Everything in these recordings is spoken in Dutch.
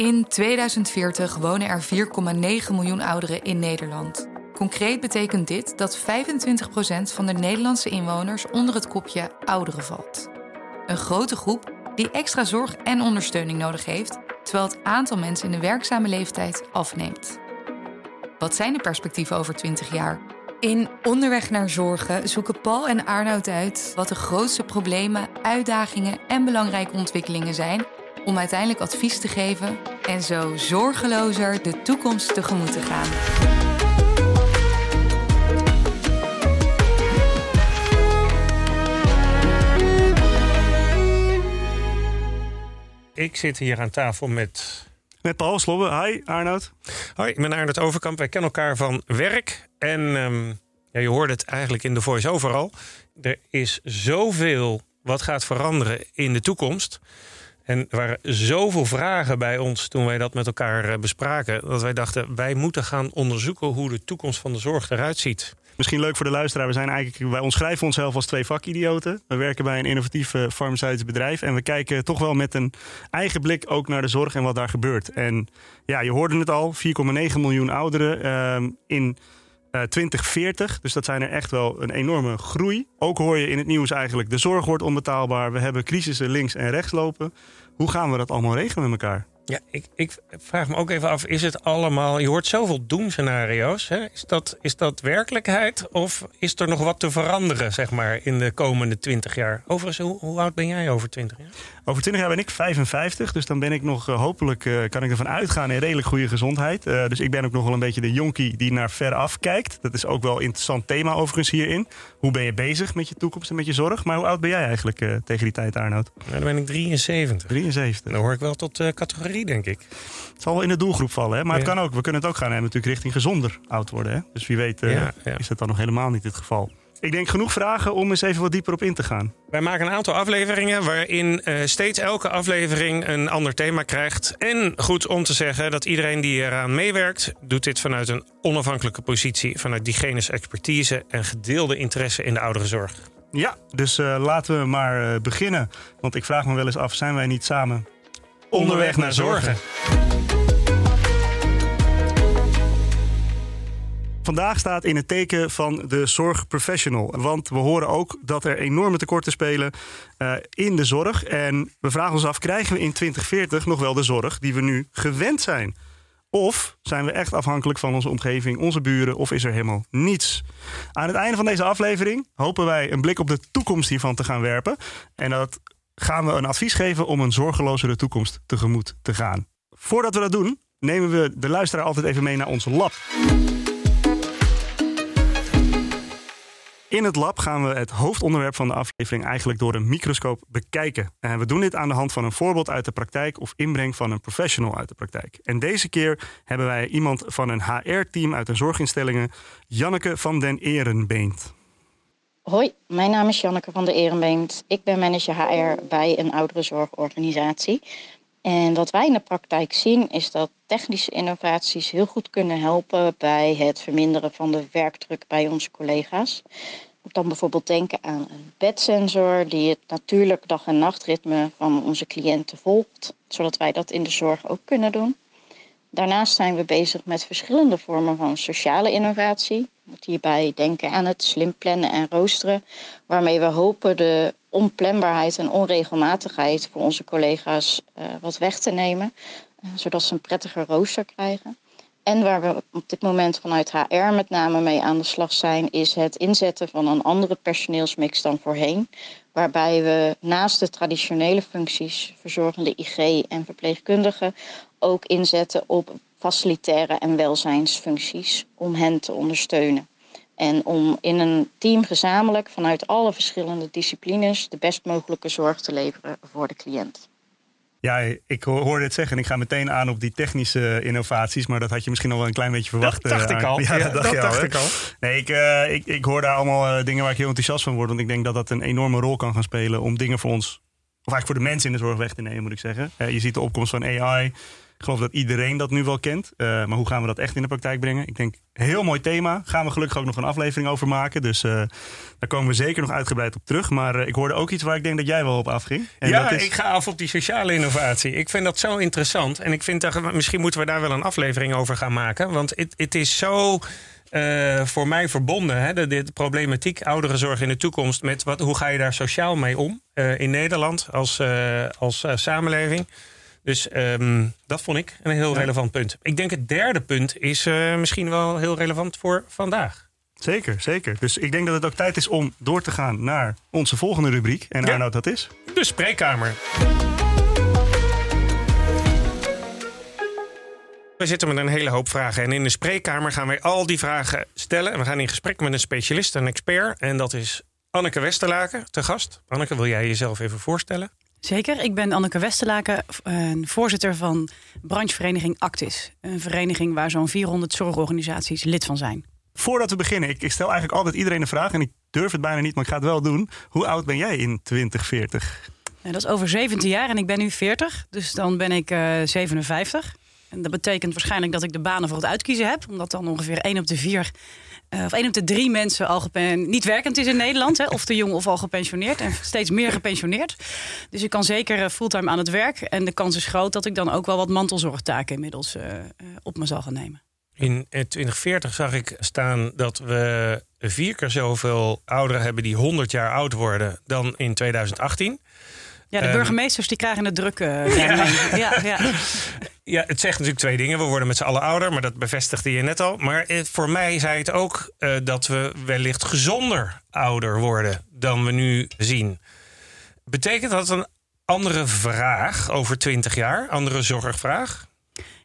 In 2040 wonen er 4,9 miljoen ouderen in Nederland. Concreet betekent dit dat 25% van de Nederlandse inwoners onder het kopje ouderen valt. Een grote groep die extra zorg en ondersteuning nodig heeft, terwijl het aantal mensen in de werkzame leeftijd afneemt. Wat zijn de perspectieven over 20 jaar? In Onderweg naar Zorgen zoeken Paul en Arnoud uit wat de grootste problemen, uitdagingen en belangrijke ontwikkelingen zijn om uiteindelijk advies te geven en zo zorgelozer de toekomst tegemoet te gaan. Ik zit hier aan tafel met Met Paul Slobbe. Hi, Arnoud. Hoi, ik ben Arnold Overkamp. Wij kennen elkaar van werk. En ehm, ja, je hoorde het eigenlijk in de voice overal. Er is zoveel wat gaat veranderen in de toekomst. En er waren zoveel vragen bij ons toen wij dat met elkaar eh, bespraken. Dat wij dachten, wij moeten gaan onderzoeken hoe de toekomst van de zorg eruit ziet. Misschien leuk voor de luisteraar. We zijn eigenlijk, wij omschrijven onszelf als twee vakidioten. We werken bij een innovatief eh, farmaceutisch bedrijf. En we kijken toch wel met een eigen blik ook naar de zorg en wat daar gebeurt. En ja, je hoorde het al, 4,9 miljoen ouderen ehm, in eh, 2040. Dus dat zijn er echt wel een enorme groei. Ook hoor je in het nieuws eigenlijk, de zorg wordt onbetaalbaar. We hebben crisissen links en rechts lopen. Hoe gaan we dat allemaal regelen met elkaar? Ja, ik, ik, vraag me ook even af, is het allemaal... Je hoort zoveel doemscenario's. Hè? Is, dat, is dat werkelijkheid of is er nog wat te veranderen zeg maar, in de komende twintig jaar? Overigens, hoe, hoe, oud ben jij over twintig jaar? Over twintig jaar ben ik 55, dus dan ben ik nog eh, hopelijk... Uh, kan ik ervan uitgaan in redelijk goede gezondheid. Eh, dus ik ben ook nog wel een beetje de jonkie die naar veraf kijkt. Dat is ook wel een interessant thema overigens hierin. Hoe ben je bezig met je toekomst en met je zorg? Maar hoe oud ben jij eigenlijk tegen die tijd, Arnoud? Nou, dan ben ik 73. 73. Dan hoor ik wel tot categorie denk ik. Het zal wel in de doelgroep vallen, hè? maar het kan ook. We kunnen het ook gaan hebben natuurlijk richting gezonder oud worden. Hè? Dus wie weet eh, is dat dan nog helemaal niet het geval. Ik denk genoeg vragen om eens even wat dieper op in te gaan. Wij maken een aantal afleveringen waarin eh, steeds elke aflevering een ander thema krijgt. En goed om te zeggen dat iedereen die eraan meewerkt, doet dit vanuit een onafhankelijke positie, vanuit diegenes expertise en gedeelde interesse in de ouderenzorg. Ja, dus eh, laten we maar beginnen. Want ik vraag me wel eens af, zijn wij niet samen onderweg naar zorgen? Vandaag staat in het teken van de zorgprofessional. Want we horen ook dat er enorme tekorten spelen eh, in de zorg. En we vragen ons af, krijgen we in 2040 nog wel de zorg die we nu gewend zijn? Of zijn we echt afhankelijk van onze omgeving, onze buren, of is er helemaal niets? Aan het einde van deze aflevering hopen wij een blik op de toekomst hiervan te gaan werpen. En dat gaan we een advies geven om een zorgelozere toekomst tegemoet te gaan. Voordat we dat doen, nemen we de luisteraar altijd even mee naar ons lab. In het lab gaan we het hoofdonderwerp van de aflevering eigenlijk door een microscoop bekijken. En we doen dit aan de hand van een voorbeeld uit de praktijk of inbreng van een professional uit de praktijk. En deze keer hebben wij iemand van een HR-team uit een zorginstellingen, Janneke van den Erenbeent. Hoi, mijn naam is Janneke van der Erenbeent. Ik ben manager HR bij een ouderenzorgorganisatie. En wat wij in de praktijk zien is dat technische innovaties heel goed kunnen helpen bij het verminderen van de werkdruk bij onze collega's. Ik dan bijvoorbeeld denken aan een bedsensor die het natuurlijk dag- en nachtritme van onze cliënten volgt, zodat wij dat in de zorg ook kunnen doen. Daarnaast zijn we bezig met verschillende vormen van sociale innovatie. Moet hierbij denken aan het slim plannen en roosteren, waarmee we hopen de onplanbaarheid en onregelmatigheid voor onze collega's eh, wat weg te nemen, eh, zodat ze een prettiger rooster krijgen. En waar we op dit moment vanuit HR met name mee aan de slag zijn, is het inzetten van een andere personeelsmix dan voorheen. Waarbij we naast de traditionele functies, verzorgende IG en verpleegkundigen, ook inzetten op facilitaire en welzijnsfuncties om hen te ondersteunen. En om in een team gezamenlijk vanuit alle verschillende disciplines de best mogelijke zorg te leveren voor de cliënt. Ja, ik ho- hoorde het zeggen en ik ga meteen aan op die technische innovaties, maar dat had je misschien al wel een klein beetje verwacht. Dat dacht eh, ik al. Ja, dat dacht, dat je dacht al, hè? ik al. Nee, ik, eh, ik, ik hoor daar allemaal eh, dingen waar ik heel enthousiast van word. Want ik denk dat dat een enorme rol kan gaan spelen om dingen voor ons, of eigenlijk voor de mensen in de zorg weg te nemen, moet ik zeggen. Eh, je ziet de opkomst van AI. Ik geloof dat iedereen dat nu wel kent. Uh, maar hoe gaan we dat echt in de praktijk brengen? Ik denk, heel mooi thema. Gaan we gelukkig ook nog een aflevering over maken. Dus uh, daar komen we zeker nog uitgebreid op terug. Maar uh, ik hoorde ook iets waar ik denk dat jij wel op afging. En ja, dat is... ik ga af op die sociale innovatie. Ik vind dat zo interessant. En ik vind dat misschien moeten we daar wel een aflevering over gaan maken. Want het is zo uh, voor mij verbonden. Hè, de, de, problematiek ouderenzorg in de toekomst met wat, hoe ga je daar sociaal mee om uh, in Nederland als, uh, als samenleving. Dus um, dat vond ik een heel ja. relevant punt. Ik denk het derde punt is misschien wel heel relevant voor vandaag. Zeker, zeker. Dus ik denk dat het ook tijd is om door te gaan naar onze volgende rubriek. En ja. Arnoud, dat is? De spreekkamer. We zitten met een hele hoop vragen. En in de spreekkamer gaan wij al die vragen stellen. En we gaan in gesprek met een specialist, een expert. En dat is Anneke Westerlaken te gast. Anneke, wil jij jezelf even voorstellen? Zeker, ik ben Anneke Westerlaken, voorzitter van branchevereniging Actis. Een vereniging waar zo'n 400 zorgorganisaties lid van zijn. Voordat we beginnen, ik, stel eigenlijk altijd iedereen een vraag en ik durf het bijna niet, maar ik ga het wel doen. Hoe oud ben jij in 2040? dat is over 17 jaar en ik ben nu 40, dus dan ben ik uh, 57. En dat betekent waarschijnlijk dat ik de banen voor het uitkiezen heb. Omdat dan ongeveer 1 op de 4 uh, of 1 op de 3 mensen al niet werkend is in Nederland. Hè, of te jong of al gepensioneerd. En steeds meer gepensioneerd. Dus ik kan zeker uh, fulltime aan het werk. En de kans is groot dat ik dan ook wel wat mantelzorgtaken inmiddels uh, op me zal gaan nemen. In 2040 zag ik staan dat we vier keer zoveel ouderen hebben die 100 jaar oud worden dan in 2018. Ja, de ehm, burgemeesters die krijgen het druk. ja. ja, ja. Ja, het zegt natuurlijk twee dingen. We worden met z'n allen ouder, maar dat bevestigde je net al. Maar voor mij zei het ook uh, dat we wellicht gezonder ouder worden dan we nu zien. Betekent dat een andere vraag over 20 jaar? Andere zorgvraag?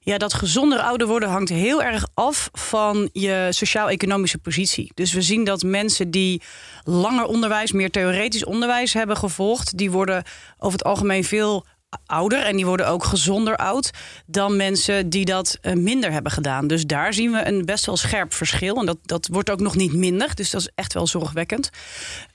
Ja, dat gezonder ouder worden hangt heel erg af van je sociaal-economische positie. Dus we zien dat mensen die langer onderwijs, meer theoretisch onderwijs hebben gevolgd, die worden over het algemeen veel ouder en die worden ook gezonder oud dan mensen die dat eh, minder hebben gedaan. Dus daar zien we een best wel scherp verschil. En dat, dat wordt ook nog niet minder. Dus dat is echt wel zorgwekkend.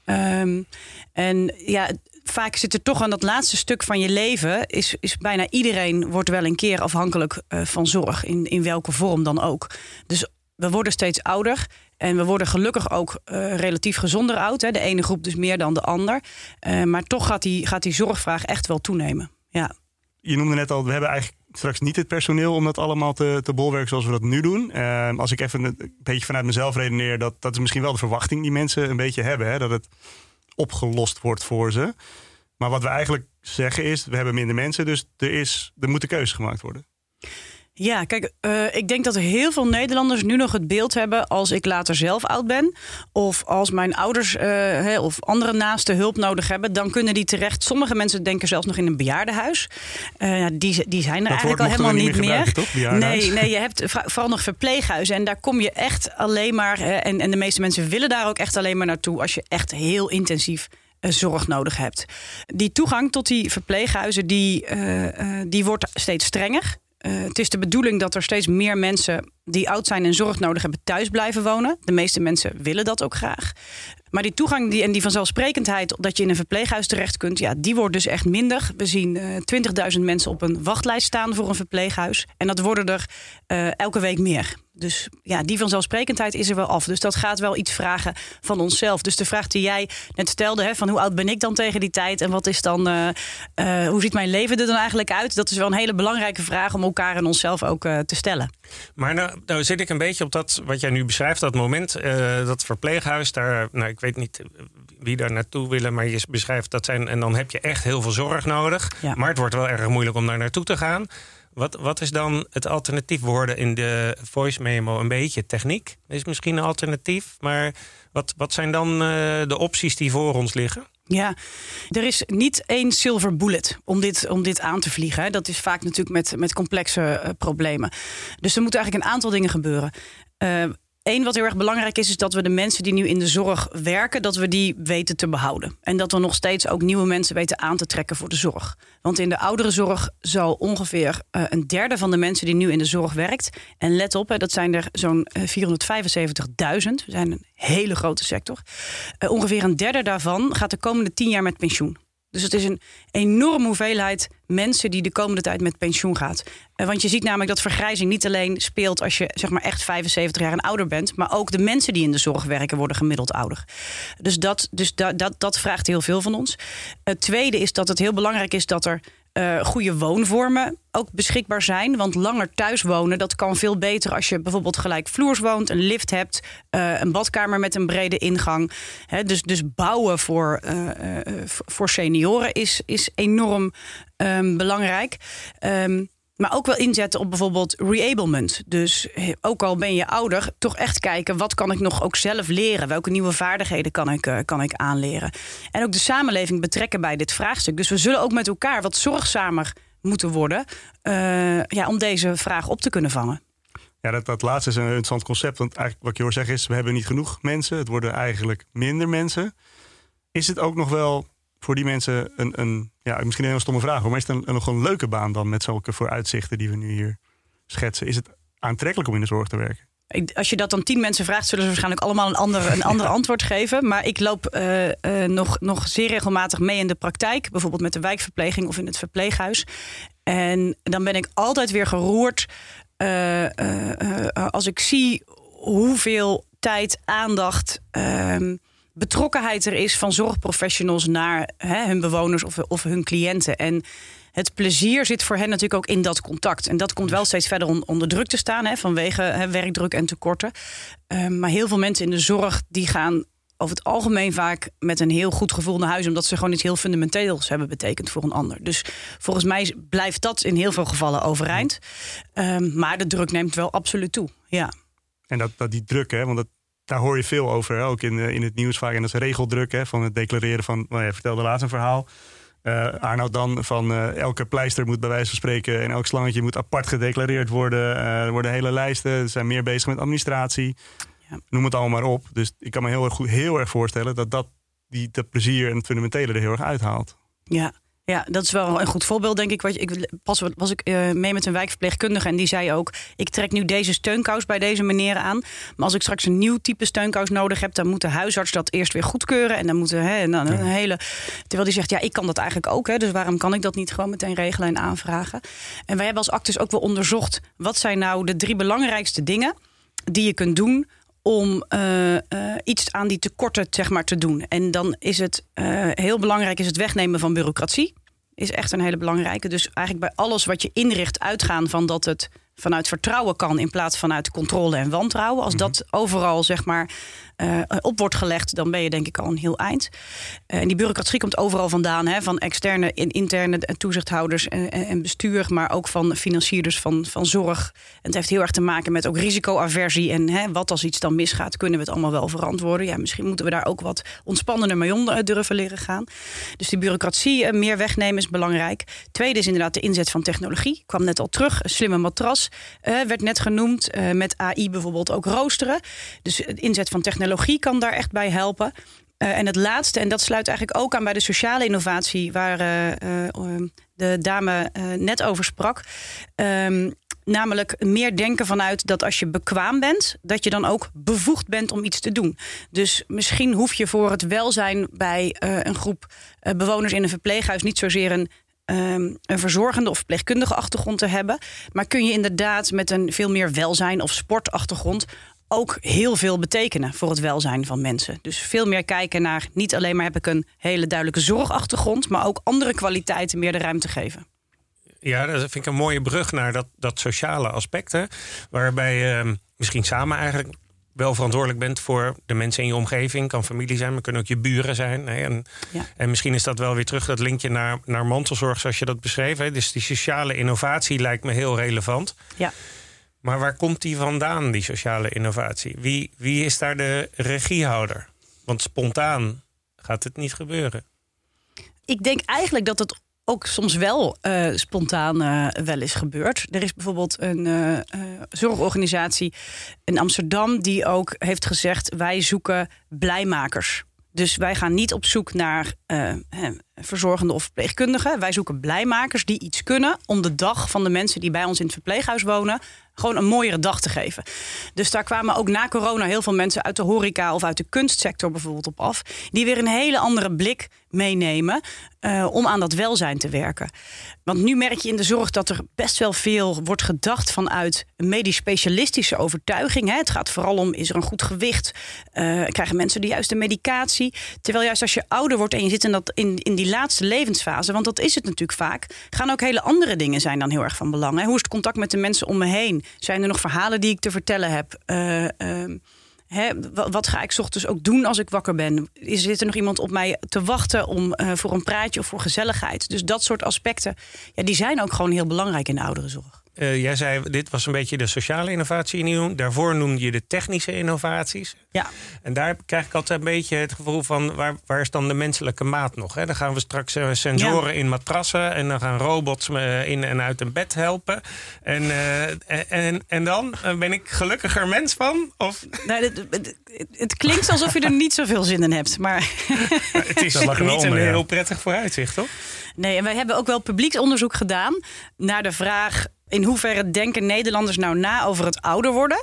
Um, en ja, vaak zit er toch aan dat laatste stuk van je leven. Is, is bijna iedereen wordt wel een keer afhankelijk uh, van zorg. In, in welke vorm dan ook. Dus we worden steeds ouder. En we worden gelukkig ook uh, relatief gezonder oud. Hè. De ene groep dus meer dan de ander. Uh, maar toch gaat die, gaat die zorgvraag echt wel toenemen ja. Je noemde net al, we hebben eigenlijk straks niet het personeel om dat allemaal te, te bolwerken zoals we dat nu doen. Uh, als ik even een beetje vanuit mezelf redeneer, dat, dat is misschien wel de verwachting die mensen een beetje hebben. Hè, dat het opgelost wordt voor ze. Maar wat we eigenlijk zeggen is, we hebben minder mensen, dus er, is, er moet een keuze gemaakt worden. Ja, kijk, uh, ik denk dat heel veel Nederlanders nu nog het beeld hebben als ik later zelf oud ben. Of als mijn ouders uh, of andere naasten hulp nodig hebben, dan kunnen die terecht. Sommige mensen denken zelfs nog in een bejaardenhuis. Uh, die, die zijn er eigenlijk al helemaal niet, meer. Nee, nee, je hebt vooral nog verpleeghuizen. En daar kom je echt alleen maar. en, en de meeste mensen willen daar ook echt alleen maar naartoe als je echt heel intensief zorg nodig hebt. Die toegang tot die verpleeghuizen die, die wordt steeds strenger. Uh, het is de bedoeling dat er steeds meer mensen die oud zijn en zorg nodig hebben thuis blijven wonen. De meeste mensen willen dat ook graag. Maar die toegang die, en die vanzelfsprekendheid dat je in een verpleeghuis terecht kunt, ja, die wordt dus echt minder. We zien uh, eh, 20.000 mensen op een wachtlijst staan voor een verpleeghuis. En dat worden er uh, elke week meer. Dus ja, die vanzelfsprekendheid is er wel af. Dus dat gaat wel iets vragen van onszelf. Dus de vraag die jij net stelde, hè, van hoe oud ben ik dan tegen die tijd? En wat is dan, uh, uh, hoe ziet mijn leven er dan eigenlijk uit? Dat is wel een hele belangrijke vraag om elkaar en onszelf ook uh, te stellen. Maar nou, nou, zit ik een beetje op dat wat jij nu beschrijft, dat moment, dat verpleeghuis, daar, nou, ik weet niet wie daar naartoe willen, maar je beschrijft dat zijn, en dan heb je echt heel veel zorg nodig. Ja. Maar het wordt wel erg moeilijk om daar naartoe te gaan. Wat, wat is dan het alternatief? worden in de voice memo een beetje techniek. Is misschien een alternatief. Maar wat, wat zijn dan uh, de opties die voor ons liggen? Ja, er is niet één silver bullet om dit, om dit aan te vliegen. Dat is vaak natuurlijk met, met complexe uh, problemen. Dus er moeten eigenlijk een aantal dingen gebeuren. Uh, Eén wat heel erg belangrijk is, is dat we de mensen die nu in de zorg werken, dat we die weten te behouden. En dat we nog steeds ook nieuwe mensen weten aan te trekken voor de zorg. Want in de ouderenzorg zal ongeveer uh, een derde van de mensen die nu in de zorg werkt. En let op, dat zijn er zo'n 475.000. We zijn een hele grote sector. Uh, ongeveer een derde daarvan gaat de komende tien jaar met pensioen. Dus het is een enorme hoeveelheid mensen die de komende tijd met pensioen gaat. Uh, want je ziet namelijk dat vergrijzing niet alleen speelt als je zeg maar echt 75 jaar en ouder bent, maar ook de mensen die in de zorg werken worden gemiddeld ouder. Dus dat, dus dat, dat, dat vraagt heel veel van ons. Het tweede is dat het heel belangrijk is dat er uh, goede woonvormen ook beschikbaar zijn. Want langer thuis wonen, dat kan veel beter als je bijvoorbeeld gelijk vloers woont, een lift hebt, uh, een badkamer met een brede ingang. Dus, dus bouwen voor, uh, voor senioren is, is enorm um, belangrijk. Um, maar ook wel inzetten op bijvoorbeeld reablement. Dus ook al ben je ouder, toch echt kijken wat kan ik nog ook zelf leren? Welke nieuwe vaardigheden kan ik, uh, kan ik aanleren? En ook de samenleving betrekken bij dit vraagstuk. Dus we zullen ook met elkaar wat zorgzamer moeten worden uh, ja, om deze vraag op te kunnen vangen. Ja, dat, dat laatste is een interessant concept. Want eigenlijk wat je hoort zeggen is, we hebben niet genoeg mensen. Het worden eigenlijk minder mensen. Is het ook nog wel voor die mensen een, een ja, misschien een heel stomme vraag, maar is het een, nog een leuke baan dan met zulke vooruitzichten die we nu hier schetsen? Is het aantrekkelijk om in de zorg te werken? als je dat dan tien mensen vraagt, zullen ze waarschijnlijk allemaal een ander, een ander antwoord geven. Maar ik loop uh, uh, nog, nog zeer regelmatig mee in de praktijk, bijvoorbeeld met de wijkverpleging of in het verpleeghuis. En dan ben ik altijd weer geroerd uh, als ik zie hoeveel tijd, aandacht. Ehm, betrokkenheid er is van zorgprofessionals naar hè, hun bewoners of, of hun cliënten. En het plezier zit voor hen natuurlijk ook in dat contact. En dat komt wel steeds verder onder druk te staan hè, vanwege hè, werkdruk en tekorten. Um, maar heel veel mensen in de zorg die gaan over het algemeen vaak met een heel goed gevoel naar huis, omdat ze gewoon iets heel fundamenteels hebben betekend voor een ander. Dus volgens mij blijft dat in heel veel gevallen overeind. Um, maar de druk neemt wel absoluut toe. Ja. En dat, dat die druk, hè, want dat, daar hoor je veel over, hè? ook in, in het nieuws vaak. En dat is regeldruk, hè? van het declareren van, nou ja, vertelde laatst een verhaal. Uh, Arnoud dan van uh, elke pleister moet bij wijze van spreken en elk slangetje moet apart gedeclareerd worden. Uh, er worden hele lijsten, ze zijn meer bezig met administratie. Ja. Noem het allemaal maar op. Dus ik kan me heel erg, goed, heel erg voorstellen dat dat die, dat plezier en het fundamentele er heel erg uithaalt. Ja, ja, dat is wel een goed voorbeeld, denk ik. Ik pas was ik uh, mee met een wijkverpleegkundige en die zei ook: Ik trek nu deze steunkous bij deze meneer aan. Maar als ik straks een nieuw type steunkous nodig heb, dan moet de huisarts dat eerst weer goedkeuren. En dan moeten hè, en dan een hele. Terwijl die zegt: Ja, ik kan dat eigenlijk ook. Hè, dus waarom kan ik dat niet gewoon meteen regelen en aanvragen? En wij hebben als Actus ook wel onderzocht: wat zijn nou de drie belangrijkste dingen die je kunt doen om uh, uh, iets aan die tekorten zeg maar, te doen. En dan is het uh, heel belangrijk is het wegnemen van bureaucratie. Is echt een hele belangrijke. Dus eigenlijk bij alles wat je inricht uitgaan van dat het vanuit vertrouwen kan in plaats vanuit controle en wantrouwen. Als mhm. dat overal zeg maar uh, op wordt gelegd, dan ben je denk ik al een heel eind. Uh, en die bureaucratie komt overal vandaan, hè, van externe en interne toezichthouders en, en, bestuur, maar ook van financierders van, van zorg. En het heeft heel erg te maken met ook risicoaversie en hè, wat als iets dan misgaat, kunnen we het allemaal wel verantwoorden. Ja, misschien moeten we daar ook wat ontspannender mee eh, durven leren gaan. Dus die bureaucratie meer wegnemen is belangrijk. Tweede is inderdaad de inzet van technologie. Ik kwam net al terug, een slimme matras werd net genoemd, met AI bijvoorbeeld ook roosteren. Dus de inzet van technologie kan daar echt bij helpen. Uh, en het laatste, en dat sluit eigenlijk ook aan bij de sociale innovatie, waar de dame net over sprak. Um, namelijk meer denken vanuit dat als je bekwaam bent, dat je dan ook bevoegd bent om iets te doen. Dus misschien hoef je voor het welzijn bij een groep bewoners in een verpleeghuis niet zozeer een um, een verzorgende of verpleegkundige achtergrond te hebben. Maar kun je inderdaad met een veel meer welzijn of sportachtergrond ook heel veel betekenen voor het welzijn van mensen. Dus veel meer kijken naar niet alleen maar heb ik een hele duidelijke zorgachtergrond, maar ook andere kwaliteiten meer de ruimte geven. Ja, dat vind ik een mooie brug naar dat, dat sociale aspect. Hè? Waarbij uh, misschien samen eigenlijk wel verantwoordelijk bent voor de mensen in je omgeving. Kan familie zijn, maar kunnen ook je buren zijn. Hè? En, ja. en misschien is dat wel weer terug, dat linkje naar, naar mantelzorg, zoals je dat beschreef. Hè? Dus die sociale innovatie lijkt me heel relevant. Ja. Maar waar komt die vandaan, die sociale innovatie? Wie, wie is daar de regiehouder? Want spontaan gaat het niet gebeuren. Ik denk eigenlijk dat het ook soms wel uh, spontaan uh, wel is gebeurd. Er is bijvoorbeeld een uh, zorgorganisatie in Amsterdam die ook heeft gezegd: wij zoeken blijmakers. Dus wij gaan niet op zoek naar verzorgenden of verpleegkundigen. Wij zoeken blijmakers die iets kunnen om de dag van de mensen die bij ons in het verpleeghuis wonen gewoon een mooiere dag te geven. Dus daar kwamen ook na corona heel veel mensen uit de horeca of uit de kunstsector bijvoorbeeld op af, die weer een hele andere blik meenemen uh, om aan dat welzijn te werken. Want nu merk je in de zorg dat er best wel veel wordt gedacht vanuit een medisch specialistische overtuiging. Hè. Het gaat vooral om: is er een goed gewicht? Uh, krijgen mensen de juiste medicatie? Terwijl juist als je ouder wordt en je zit in, dat, in, in die laatste levensfase, want dat is het natuurlijk vaak, gaan ook hele andere dingen zijn dan heel erg van belang. Hè. Hoe is het contact met de mensen om me heen? Zijn er nog verhalen die ik te vertellen heb? Uh, wat ga ik ochtends ook doen als ik wakker ben? Is, zit er nog iemand op mij te wachten om, uh, voor een praatje of voor gezelligheid? Dus dat soort aspecten, ja, die zijn ook gewoon heel belangrijk in de ouderenzorg. Uh, jij zei, dit was een beetje de sociale innovatie in die Daarvoor noemde je de technische innovaties. Ja. En daar krijg ik altijd een beetje het gevoel van... waar, waar is dan de menselijke maat nog? Hè? Dan gaan we straks uh, sensoren in matrassen... en dan gaan robots me in en uit een bed helpen. En, uh, en, en dan ben ik gelukkiger mens van? Of? Nee, het, het, het, klinkt alsof je er niet zoveel zin in hebt. Maar het is niet een heel prettig vooruitzicht, toch? Nee, en wij hebben ook wel publieksonderzoek gedaan... naar de vraag in hoeverre denken Nederlanders nou na over het ouder worden?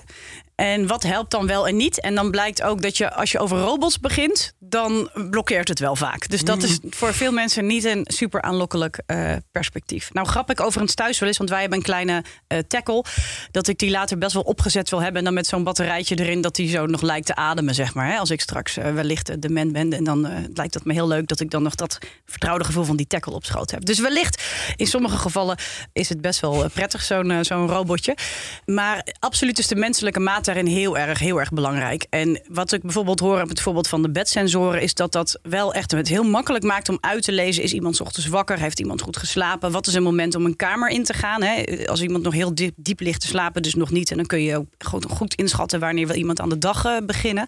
En wat helpt dan wel en niet? En dan blijkt ook dat je als je over robots begint, dan blokkeert het wel vaak. Dus dat is voor veel mensen niet een super aanlokkelijk uh, perspectief. Nou, grap ik overigens thuis wel eens, want wij hebben een kleine uh, tackle. Dat ik die later best wel opgezet wil hebben. En dan met zo'n batterijtje erin dat die zo nog lijkt te ademen, zeg maar. Hè? Als ik straks uh, wellicht dement ben. En dan lijkt het me heel leuk dat ik dan nog dat vertrouwde gevoel van die tackle op schoot heb. Dus wellicht, in sommige gevallen is het best wel prettig, zo'n zo'n robotje. Maar absoluut is de menselijke maat daarin heel erg, heel erg belangrijk. En wat ik bijvoorbeeld hoor op het voorbeeld van de bedsensoren, is dat dat wel echt het heel makkelijk maakt om uit te lezen: is iemand ochtends wakker? Heeft iemand goed geslapen? Wat is een moment om een kamer in te gaan? Hè? Als iemand nog heel diep, diep ligt te slapen, dus nog niet. En dan kun je ook goed, goed inschatten wanneer wil iemand aan de dag uh, beginnen.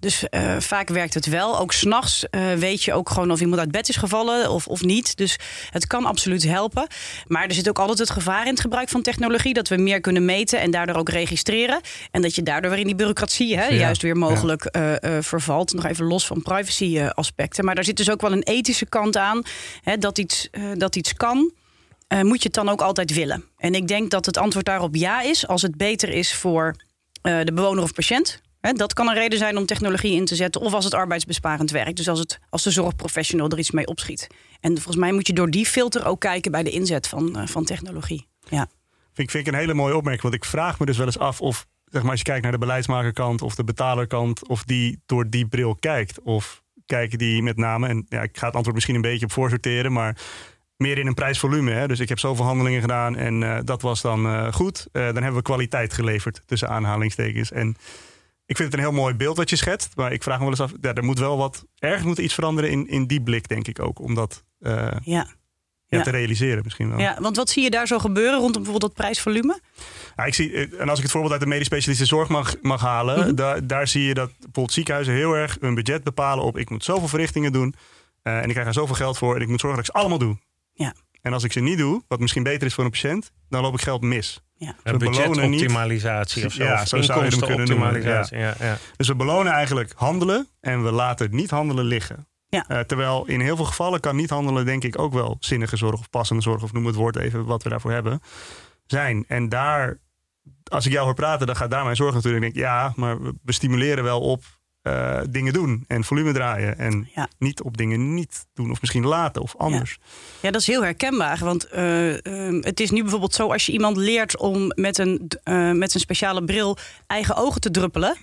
Dus uh, vaak werkt het wel. Ook s'nachts uh, weet je ook gewoon of iemand uit bed is gevallen of, of niet. Dus het kan absoluut helpen. Maar er zit ook altijd het gevaar in het gebruik van technologie dat we meer kunnen meten en daardoor ook registreren. En dat je daardoor weer in die bureaucratie hè, juist weer mogelijk ja. uh, uh, vervalt. Nog even los van privacy uh, aspecten. Maar daar zit dus ook wel een ethische kant aan. Hè, dat, iets, dat iets kan, moet je het dan ook altijd willen. En ik denk dat het antwoord daarop ja is. Als het beter is voor de bewoner of patiënt. Hè, dat kan een reden zijn om technologie in te zetten. Of als het arbeidsbesparend werkt. Dus als, het, als de zorgprofessional er iets mee opschiet. En volgens mij moet je door die filter ook kijken bij de inzet van, van technologie. Ja. Vind, vind ik een hele mooie opmerking. Want ik vraag me dus wel eens af of zeg maar, als je kijkt naar de beleidsmakerkant of de betalerkant, of die door die bril kijkt. Of kijken die met name, en ja, ik ga het antwoord misschien een beetje op voorsorteren, maar meer in een prijsvolume. Hè? Dus ik heb zoveel handelingen gedaan en uh, dat was dan uh, goed. Uh, dan hebben we kwaliteit geleverd tussen aanhalingstekens. En ik vind het een heel mooi beeld wat je schetst. Maar ik vraag me wel eens af, ja, er moet wel wat, ergens moet iets veranderen in, in die blik, denk ik ook. Omdat ja ja. te realiseren misschien wel. Ja, want wat zie je daar zo gebeuren rondom bijvoorbeeld dat prijsvolume? Ja, ik zie, en als ik het voorbeeld uit de medisch specialistische zorg mag, mag halen, mm daar, daar zie je dat bijvoorbeeld ziekenhuizen heel erg een budget bepalen op ik moet zoveel verrichtingen doen uh, en ik krijg er zoveel geld voor en ik moet zorgen dat ik ze allemaal doe. Ja. En als ik ze niet doe, wat misschien beter is voor een patiënt, dan loop ik geld mis. Ja. Dus budgetoptimalisatie of zo. Ja, zo zou je hem kunnen noemen. Ja. Ja, ja. Dus we belonen eigenlijk handelen en we laten het niet handelen liggen. Ja. Uh, terwijl in heel veel gevallen kan niet handelen, denk ik, ook wel zinnige zorg of passende zorg, of noem het woord even wat we daarvoor hebben, zijn. En daar, als ik jou hoor praten, dan gaat daar mijn zorg natuurlijk. Ik denk, ja, maar we stimuleren wel op uh, dingen doen en volume draaien. En ja. niet op dingen niet doen, of misschien laten of anders. Ja, ja dat is heel herkenbaar. Want uh, uh, het is nu bijvoorbeeld zo, als je iemand leert om met een, met een speciale bril eigen ogen te druppelen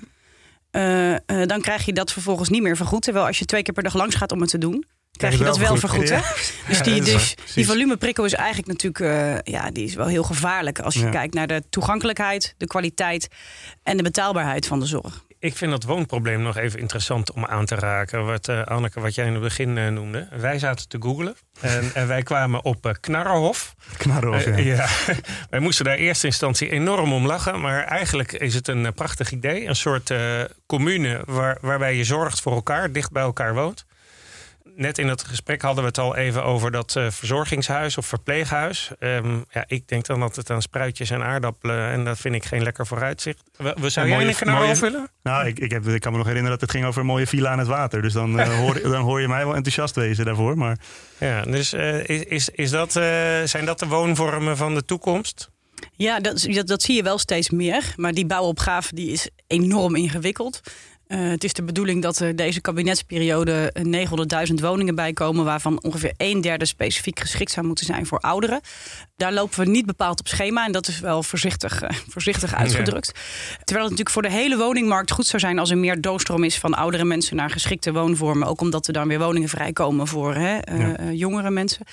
uh, uh, dan krijg je dat vervolgens niet meer vergoed. Terwijl als je twee keer per dag langs gaat om het te doen, krijg je dat wel vergoed. Dus, die, dus die volumeprikkel is eigenlijk natuurlijk uh, ja, die is wel heel gevaarlijk als je ja. kijkt naar de toegankelijkheid, de kwaliteit en de betaalbaarheid van de zorg ik vind dat woonprobleem nog even interessant om aan te raken. Wat, uh, Anneke, wat jij in het begin uh, noemde. Wij zaten te googlen en, en wij kwamen op uh, Knarrenhof. Knarrenhof, ja. ja. wij moesten daar in eerste instantie enorm om lachen. Maar eigenlijk is het een prachtig idee. Een soort commune waar, waarbij je zorgt voor elkaar, dicht bij elkaar woont. Net in het gesprek hadden we het al even over dat uh, verzorgingshuis of verpleeghuis. Um, ja, ik denk dan dat het aan spruitjes en aardappelen en dat vind ik geen lekker vooruitzicht. We, we zou jij een kanaal vullen? Nou, ik, ik, heb, ik kan me nog herinneren dat het ging over een mooie villa aan het water. Dus dan, uh, hoor, dan hoor je mij wel enthousiast wezen daarvoor. Maar... Ja, dus uh, is, is, is dat, zijn dat de woonvormen van de toekomst? Ja, dat, dat, dat, zie je wel steeds meer. Maar die bouwopgave die is enorm ingewikkeld. Uh, het is de bedoeling dat er deze kabinetsperiode 900.000 woningen bijkomen, waarvan ongeveer een derde specifiek geschikt zou moeten zijn voor ouderen. Daar lopen we niet bepaald op schema en dat is wel voorzichtig, uh, voorzichtig uitgedrukt. Terwijl het natuurlijk voor de hele woningmarkt goed zou zijn als er meer doorstroom is van oudere mensen naar geschikte woonvormen. Ook omdat er dan weer woningen vrijkomen voor hè, uh, ja. jongere mensen.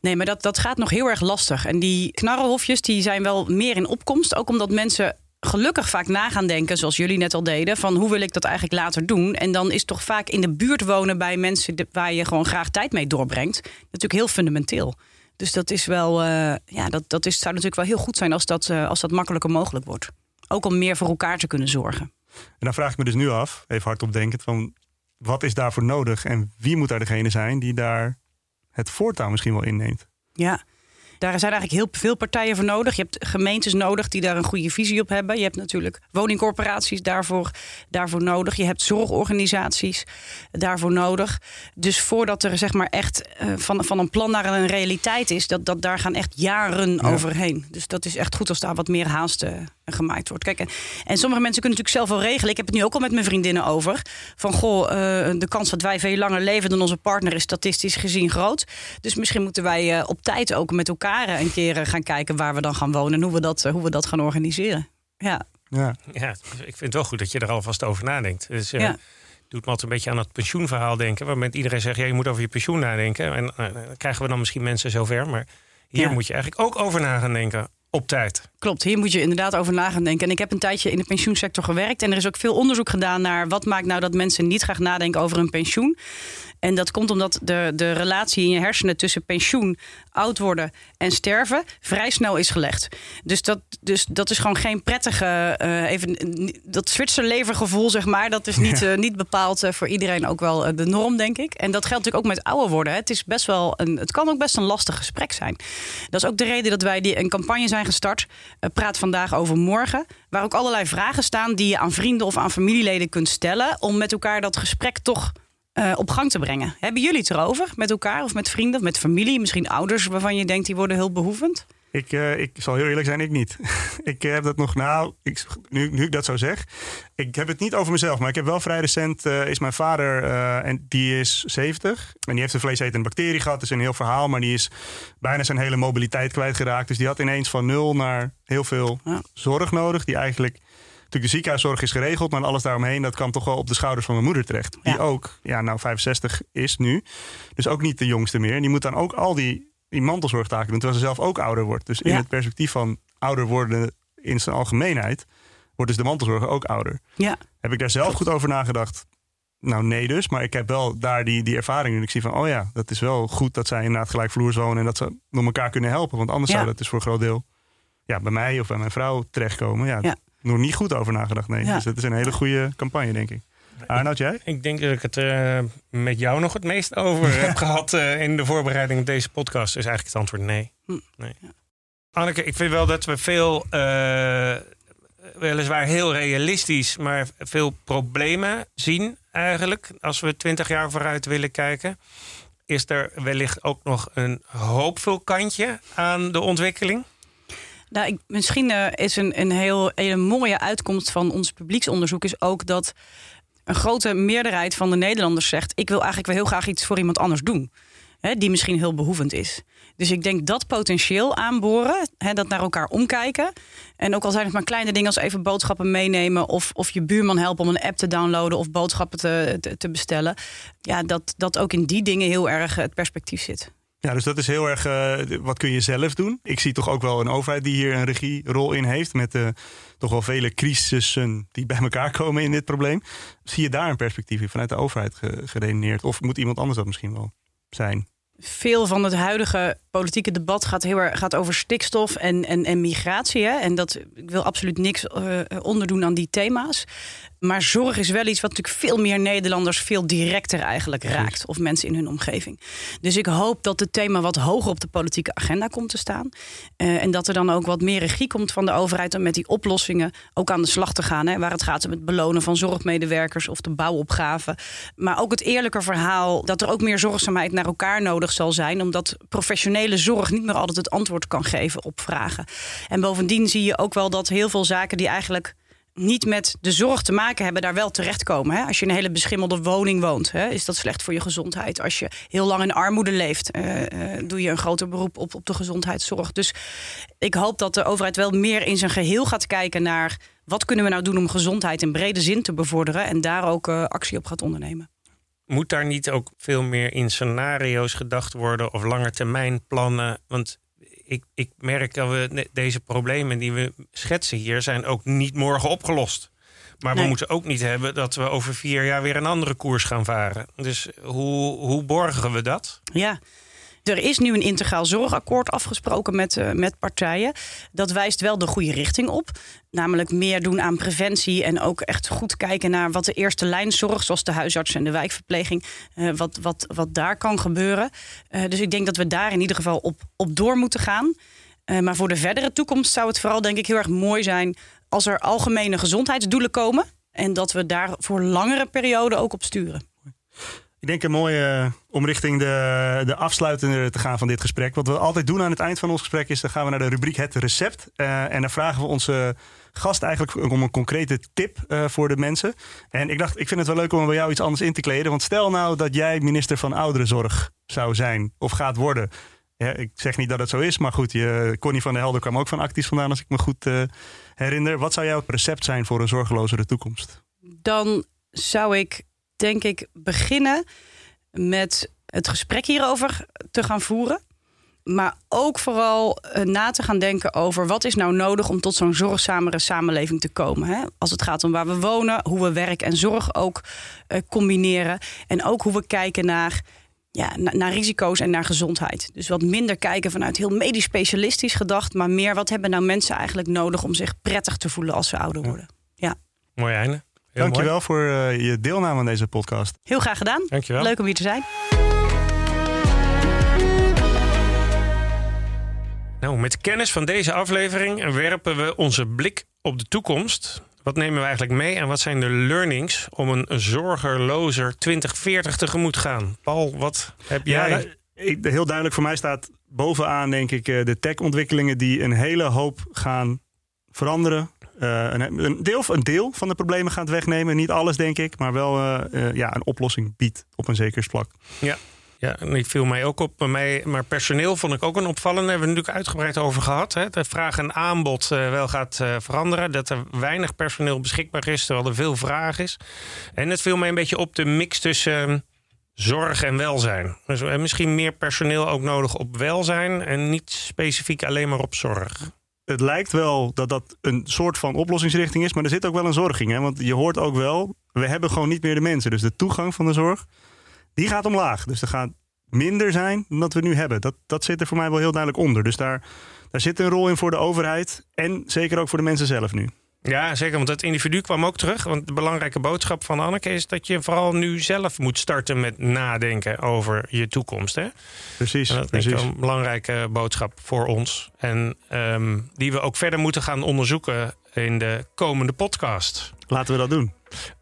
Nee, maar dat, dat gaat nog heel erg lastig. En die knarrenhofjes die zijn wel meer in opkomst, ook omdat mensen gelukkig vaak na gaan denken, zoals jullie net al deden, van hoe wil ik dat eigenlijk later doen? En dan is toch vaak in de buurt wonen bij mensen waar je gewoon graag tijd mee doorbrengt, natuurlijk heel fundamenteel. Dus dat is wel, uh, ja, dat, dat is, zou natuurlijk wel heel goed zijn als dat, uh, als dat makkelijker mogelijk wordt. Ook om meer voor elkaar te kunnen zorgen. En dan vraag ik me dus nu af, even hardop denkend, van wat is daarvoor nodig en wie moet daar degene zijn die daar het voortouw misschien wel inneemt? Ja, daar zijn eigenlijk heel veel partijen voor nodig. Je hebt gemeentes nodig die daar een goede visie op hebben. Je hebt natuurlijk woningcorporaties daarvoor, daarvoor nodig. Je hebt zorgorganisaties daarvoor nodig. Dus voordat er zeg maar echt uh, van, van een plan naar een realiteit is, dat, dat daar gaan echt jaren ja. overheen. Dus dat is echt goed als daar wat meer haast uh, gemaakt wordt. Kijk, en, en, sommige mensen kunnen natuurlijk zelf wel regelen. Ik heb het nu ook al met mijn vriendinnen over. Van goh, uh, de kans dat wij veel langer leven dan onze partner is statistisch gezien groot. Dus misschien moeten wij op tijd ook met elkaar een keer gaan kijken waar we dan gaan wonen en hoe we dat, hoe we dat gaan organiseren. Ja. Ja. ja, ik vind het wel goed dat je er alvast over nadenkt. Dus, uh, ja. doet me altijd een beetje aan het pensioenverhaal denken. Waarbij iedereen zegt, ja, je moet over je pensioen nadenken. En uh, krijgen we dan misschien mensen zover. Maar hier ja. moet je eigenlijk ook over na gaan denken op tijd. Klopt, hier moet je inderdaad over na gaan denken. En ik heb een tijdje in de pensioensector gewerkt. En er is ook veel onderzoek gedaan naar wat maakt nou dat mensen niet graag nadenken over hun pensioen. En dat komt omdat de, de relatie in je hersenen tussen pensioen, oud worden en sterven vrij snel is gelegd. Dus dat, dus dat is gewoon geen prettige, uh, even, dat Zwitserlevergevoel, zeg maar, dat is niet, ja. uh, niet bepaald uh, voor iedereen ook wel de norm, denk ik. En dat geldt natuurlijk ook met ouder worden. Hè. Het, is best wel een, het kan ook best een lastig gesprek zijn. Dat is ook de reden dat wij die, een campagne zijn gestart. praat vandaag over morgen. Waar ook allerlei vragen staan die je aan vrienden of aan familieleden kunt stellen. Om met elkaar dat gesprek toch uh, op gang te brengen. Hebben jullie het erover met elkaar of met vrienden of met familie? Misschien ouders waarvan je denkt die worden hulpbehoevend? Ik, uh, ik zal heel eerlijk zijn, ik niet. ik heb dat nog, nou, ik, nu, nu ik dat zo zeg. Ik heb het niet over mezelf, maar ik heb wel vrij recent, uh, is mijn vader, uh, en die is 70. En die heeft een vleesetende bacterie gehad, dat is een heel verhaal. Maar die is bijna zijn hele mobiliteit kwijtgeraakt. Dus die had ineens van nul naar heel veel ja. zorg nodig. Die eigenlijk natuurlijk de ziekenhuiszorg is geregeld, maar alles daaromheen, dat kwam toch wel op de schouders van mijn moeder terecht. Die ja. ook, ja, nou 65 is nu. Dus ook niet de jongste meer. En die moet dan ook al die, die mantelzorgtaken doen, terwijl ze zelf ook ouder wordt. Dus in ja. het perspectief van ouder worden in zijn algemeenheid, wordt dus de mantelzorg ook ouder. Ja. Heb ik daar zelf goed over nagedacht? Nou, nee dus. Maar ik heb wel daar die, die ervaring. En ik zie van, oh ja, dat is wel goed dat zij inderdaad gelijkvloers wonen. En dat ze door elkaar kunnen helpen. Want anders ja. zou dat dus voor een groot deel ja, bij mij of bij mijn vrouw terechtkomen. Ja, ja nog niet goed over nagedacht. Nee. Ja. Dus het is een hele goede campagne, denk ik. Arnoud, jij? Ik denk dat ik het uh, met jou nog het meest over heb gehad uh, in de voorbereiding op deze podcast. Is eigenlijk het antwoord nee. Hm. nee. Anneke, ik vind wel dat we veel, uh, weliswaar heel realistisch, maar veel problemen zien eigenlijk. Als we twintig jaar vooruit willen kijken. Is er wellicht ook nog een hoopvol kantje aan de ontwikkeling? Nou, misschien uh, is een, een heel een mooie uitkomst van ons publieksonderzoek is ook dat een grote meerderheid van de Nederlanders zegt: ik wil eigenlijk wel heel graag iets voor iemand anders doen, hè, die misschien heel behoevend is. Dus ik denk dat potentieel aanboren, hè, dat naar elkaar omkijken. En ook al zijn het maar kleine dingen als even boodschappen meenemen... of, of je buurman helpen om een app te downloaden of boodschappen te, te, te bestellen. Ja, dat, dat ook in die dingen heel erg het perspectief zit. Ja, dus dat is heel erg, uh, wat kun je zelf doen? Ik zie toch ook wel een overheid die hier een regierol in heeft... met uh, toch wel vele crisissen die bij elkaar komen in dit probleem. Zie je daar een perspectief in vanuit de overheid geredeneerd? Of moet iemand anders dat misschien wel zijn? Veel van het huidige politieke debat gaat heel erg gaat over stikstof en, en, en migratie. Hè? En dat, ik wil absoluut niks uh, onderdoen aan die thema's. Maar zorg is wel iets wat natuurlijk veel meer Nederlanders veel directer eigenlijk raakt. Of mensen in hun omgeving. Dus ik hoop dat het thema wat hoger op de politieke agenda komt te staan. Uh, en dat er dan ook wat meer regie komt van de overheid om met die oplossingen ook aan de slag te gaan. Hè, waar het gaat om het belonen van zorgmedewerkers of de bouwopgaven. Maar ook het eerlijke verhaal dat er ook meer zorgzaamheid naar elkaar nodig zal zijn. Omdat professionele zorg niet meer altijd het antwoord kan geven op vragen. En bovendien zie je ook wel dat heel veel zaken die eigenlijk niet met de zorg te maken hebben, daar wel terechtkomen. Hè? Als je in een hele beschimmelde woning woont, hè, is dat slecht voor je gezondheid. Als je heel lang in armoede leeft, uh, uh, doe je een groter beroep op, op de gezondheidszorg. Dus ik hoop dat de overheid wel meer in zijn geheel gaat kijken naar wat kunnen we nou doen om gezondheid in brede zin te bevorderen en daar ook uh, actie op gaat ondernemen. Moet daar niet ook veel meer in scenario's gedacht worden of langetermijnplannen? Want ik, ik merk dat we deze problemen die we schetsen hier zijn ook niet morgen opgelost. Maar we moeten ook niet hebben dat we over vier jaar weer een andere koers gaan varen. Dus hoe, hoe borgen we dat? Ja, er is nu een integraal zorgakkoord afgesproken met, uh, met partijen. Dat wijst wel de goede richting op. Namelijk meer doen aan preventie en ook echt goed kijken naar wat de eerste lijn zorg, zoals de huisarts en de wijkverpleging, uh, wat, wat, wat daar kan gebeuren. Uh, dus ik denk dat we daar in ieder geval op, op door moeten gaan. maar voor de verdere toekomst zou het vooral denk ik heel erg mooi zijn als er algemene gezondheidsdoelen komen. En dat we daar voor langere perioden ook op sturen. Ik denk een mooie uh, om richting de, de afsluitende te gaan van dit gesprek. Wat we altijd doen aan het eind van ons gesprek is... dan gaan we naar de rubriek Het Recept. Uh, en dan vragen we onze gast eigenlijk om een concrete tip uh, voor de mensen. En ik dacht, ik vind het wel leuk om bij jou iets anders in te kleden. Want stel nou dat jij minister van Ouderenzorg zou zijn of gaat worden... Ik zeg niet dat het zo is, maar goed, je, Connie van der Helder kwam ook van Acties vandaan, als ik me goed herinner. Wat zou jouw recept zijn voor een zorgelozere toekomst? Dan zou ik denk ik, beginnen met het gesprek hierover te gaan voeren. Maar ook vooral uh, na te gaan denken over wat is nou nodig om tot zo'n zorgzamere samenleving te komen. Hè? Als het gaat om waar we wonen, hoe we werk en zorg ook uh, combineren. En ook hoe we kijken naar, ja, na, naar risico's en naar gezondheid. Dus wat minder kijken vanuit heel medisch specialistisch gedacht, maar meer wat hebben nou mensen eigenlijk nodig om zich prettig te voelen als ze ouder worden. Ja. Mooi einde. Heel Dankjewel mooi. voor uh, je deelname aan deze podcast. Heel graag gedaan. Dankjewel. Leuk om hier te zijn. Nou, met kennis van deze aflevering werpen we onze blik op de toekomst. Wat nemen we eigenlijk mee en wat zijn de learnings om een zorgerlozer 2040 tegemoet gaan? Paul, wat heb jij? Ja, heel duidelijk voor mij staat bovenaan, denk ik, eh, de tech-ontwikkelingen die een hele hoop gaan veranderen, een, een, deel, een deel van de problemen gaat wegnemen. Niet alles, denk ik, maar wel uh, uh, ja, een oplossing biedt op een zeker vlak. Ja. Ja, en ik viel mij ook op. Mij, maar personeel vond ik ook een opvallende. Daar hebben we natuurlijk uitgebreid over gehad. Hè. De vraag en aanbod wel gaat veranderen. Dat er weinig personeel beschikbaar is, terwijl er veel vraag is. En het viel mij een beetje op de mix tussen zorg en welzijn. Dus misschien meer personeel ook nodig op welzijn en niet specifiek alleen maar op zorg het lijkt wel dat dat een soort van oplossingsrichting is, maar er zit ook wel een zorging. Hè? Want je hoort ook wel, we hebben gewoon niet meer de mensen. Dus de toegang van de zorg, die gaat omlaag. Dus er gaat minder zijn dan dat we nu hebben. Dat, dat zit er voor mij wel heel duidelijk onder. Dus daar, daar zit een rol in voor de overheid en zeker ook voor de mensen zelf nu. Ja, zeker. Want het individu kwam ook terug. Want de belangrijke boodschap van Anneke is dat je vooral nu zelf moet starten met nadenken over je toekomst. Hè? Precies. En dat precies. is een belangrijke boodschap voor ons. En um, die we ook verder moeten gaan onderzoeken in de komende podcast. Laten we dat doen.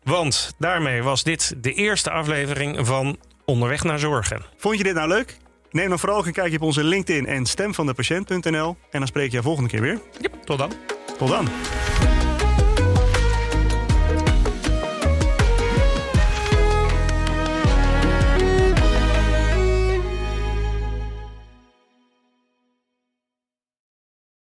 Want daarmee was dit de eerste aflevering van Onderweg naar Zorgen. Vond je dit nou leuk? Neem dan vooral ook een kijkje op onze LinkedIn en stemvandepatiënt.nl. En dan spreek je je volgende keer weer. Yep, tot dan. Tot dan.